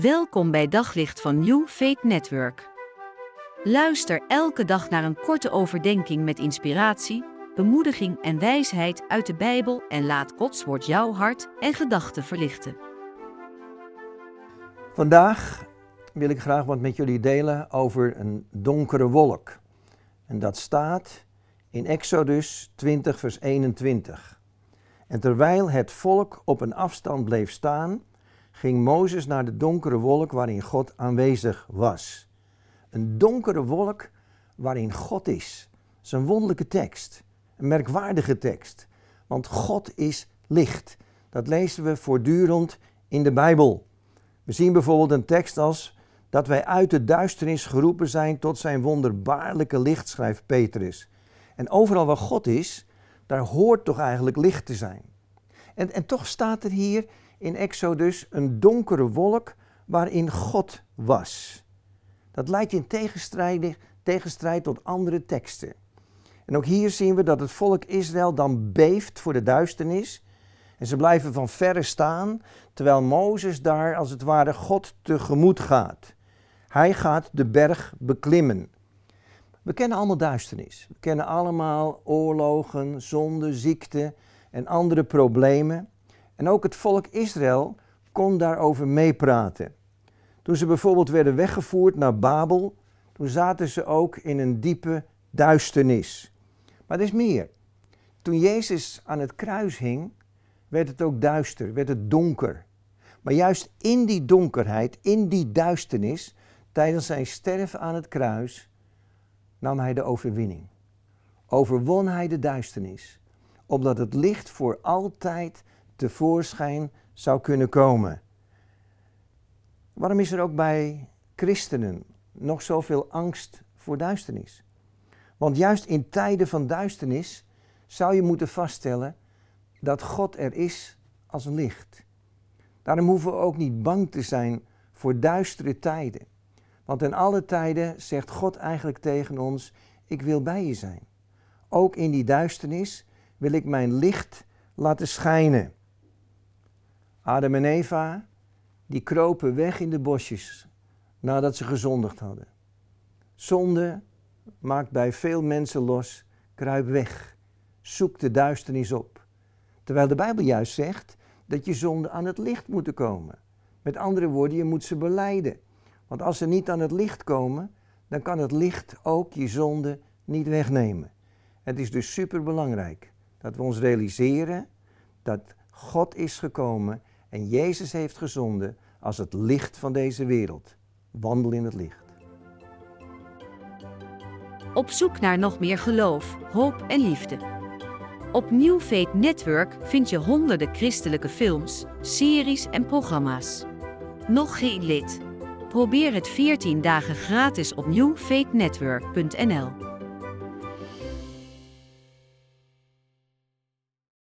Welkom bij Daglicht van New Faith Network. Luister elke dag naar een korte overdenking met inspiratie, bemoediging en wijsheid uit de Bijbel en laat Gods woord jouw hart en gedachten verlichten. Vandaag wil ik graag wat met jullie delen over een donkere wolk. En dat staat in Exodus 20, vers 21. En terwijl het volk op een afstand bleef staan, ging Mozes naar de donkere wolk waarin God aanwezig was. Een donkere wolk waarin God is. Dat is een wonderlijke tekst, een merkwaardige tekst. Want God is licht. Dat lezen we voortdurend in de Bijbel. We zien bijvoorbeeld een tekst als dat wij uit de duisternis geroepen zijn tot zijn wonderbaarlijke licht, schrijft Petrus. En overal waar God is, daar hoort toch eigenlijk licht te zijn. En, en toch staat er hier in Exodus een donkere wolk waarin God was. Dat lijkt in tegenstrijd, tegenstrijd tot andere teksten. En ook hier zien we dat het volk Israël dan beeft voor de duisternis. En ze blijven van verre staan, terwijl Mozes daar als het ware God tegemoet gaat. Hij gaat de berg beklimmen. We kennen allemaal duisternis. We kennen allemaal oorlogen, zonde, ziekte en andere problemen. En ook het volk Israël kon daarover meepraten. Toen ze bijvoorbeeld werden weggevoerd naar Babel, toen zaten ze ook in een diepe duisternis. Maar er is meer. Toen Jezus aan het kruis hing, werd het ook duister, werd het donker. Maar juist in die donkerheid, in die duisternis, tijdens zijn sterven aan het kruis, nam hij de overwinning. Overwon hij de duisternis, omdat het licht voor altijd tevoorschijn zou kunnen komen. Waarom is er ook bij christenen nog zoveel angst voor duisternis? Want juist in tijden van duisternis zou je moeten vaststellen dat God er is als licht. Daarom hoeven we ook niet bang te zijn voor duistere tijden. Want in alle tijden zegt God eigenlijk tegen ons: Ik wil bij je zijn. Ook in die duisternis wil ik mijn licht laten schijnen. Adam en Eva, die kropen weg in de bosjes nadat ze gezondigd hadden. Zonde maakt bij veel mensen los, kruip weg, zoek de duisternis op. Terwijl de Bijbel juist zegt dat je zonde aan het licht moet komen. Met andere woorden, je moet ze beleiden. Want als ze niet aan het licht komen, dan kan het licht ook je zonde niet wegnemen. Het is dus superbelangrijk dat we ons realiseren dat God is gekomen en Jezus heeft gezonden als het licht van deze wereld. Wandel in het licht. Op zoek naar nog meer geloof, hoop en liefde. Op New Faith Network vind je honderden christelijke films, series en programma's. Nog geen lid? Probeer het 14 dagen gratis op newfaithnetwork.nl.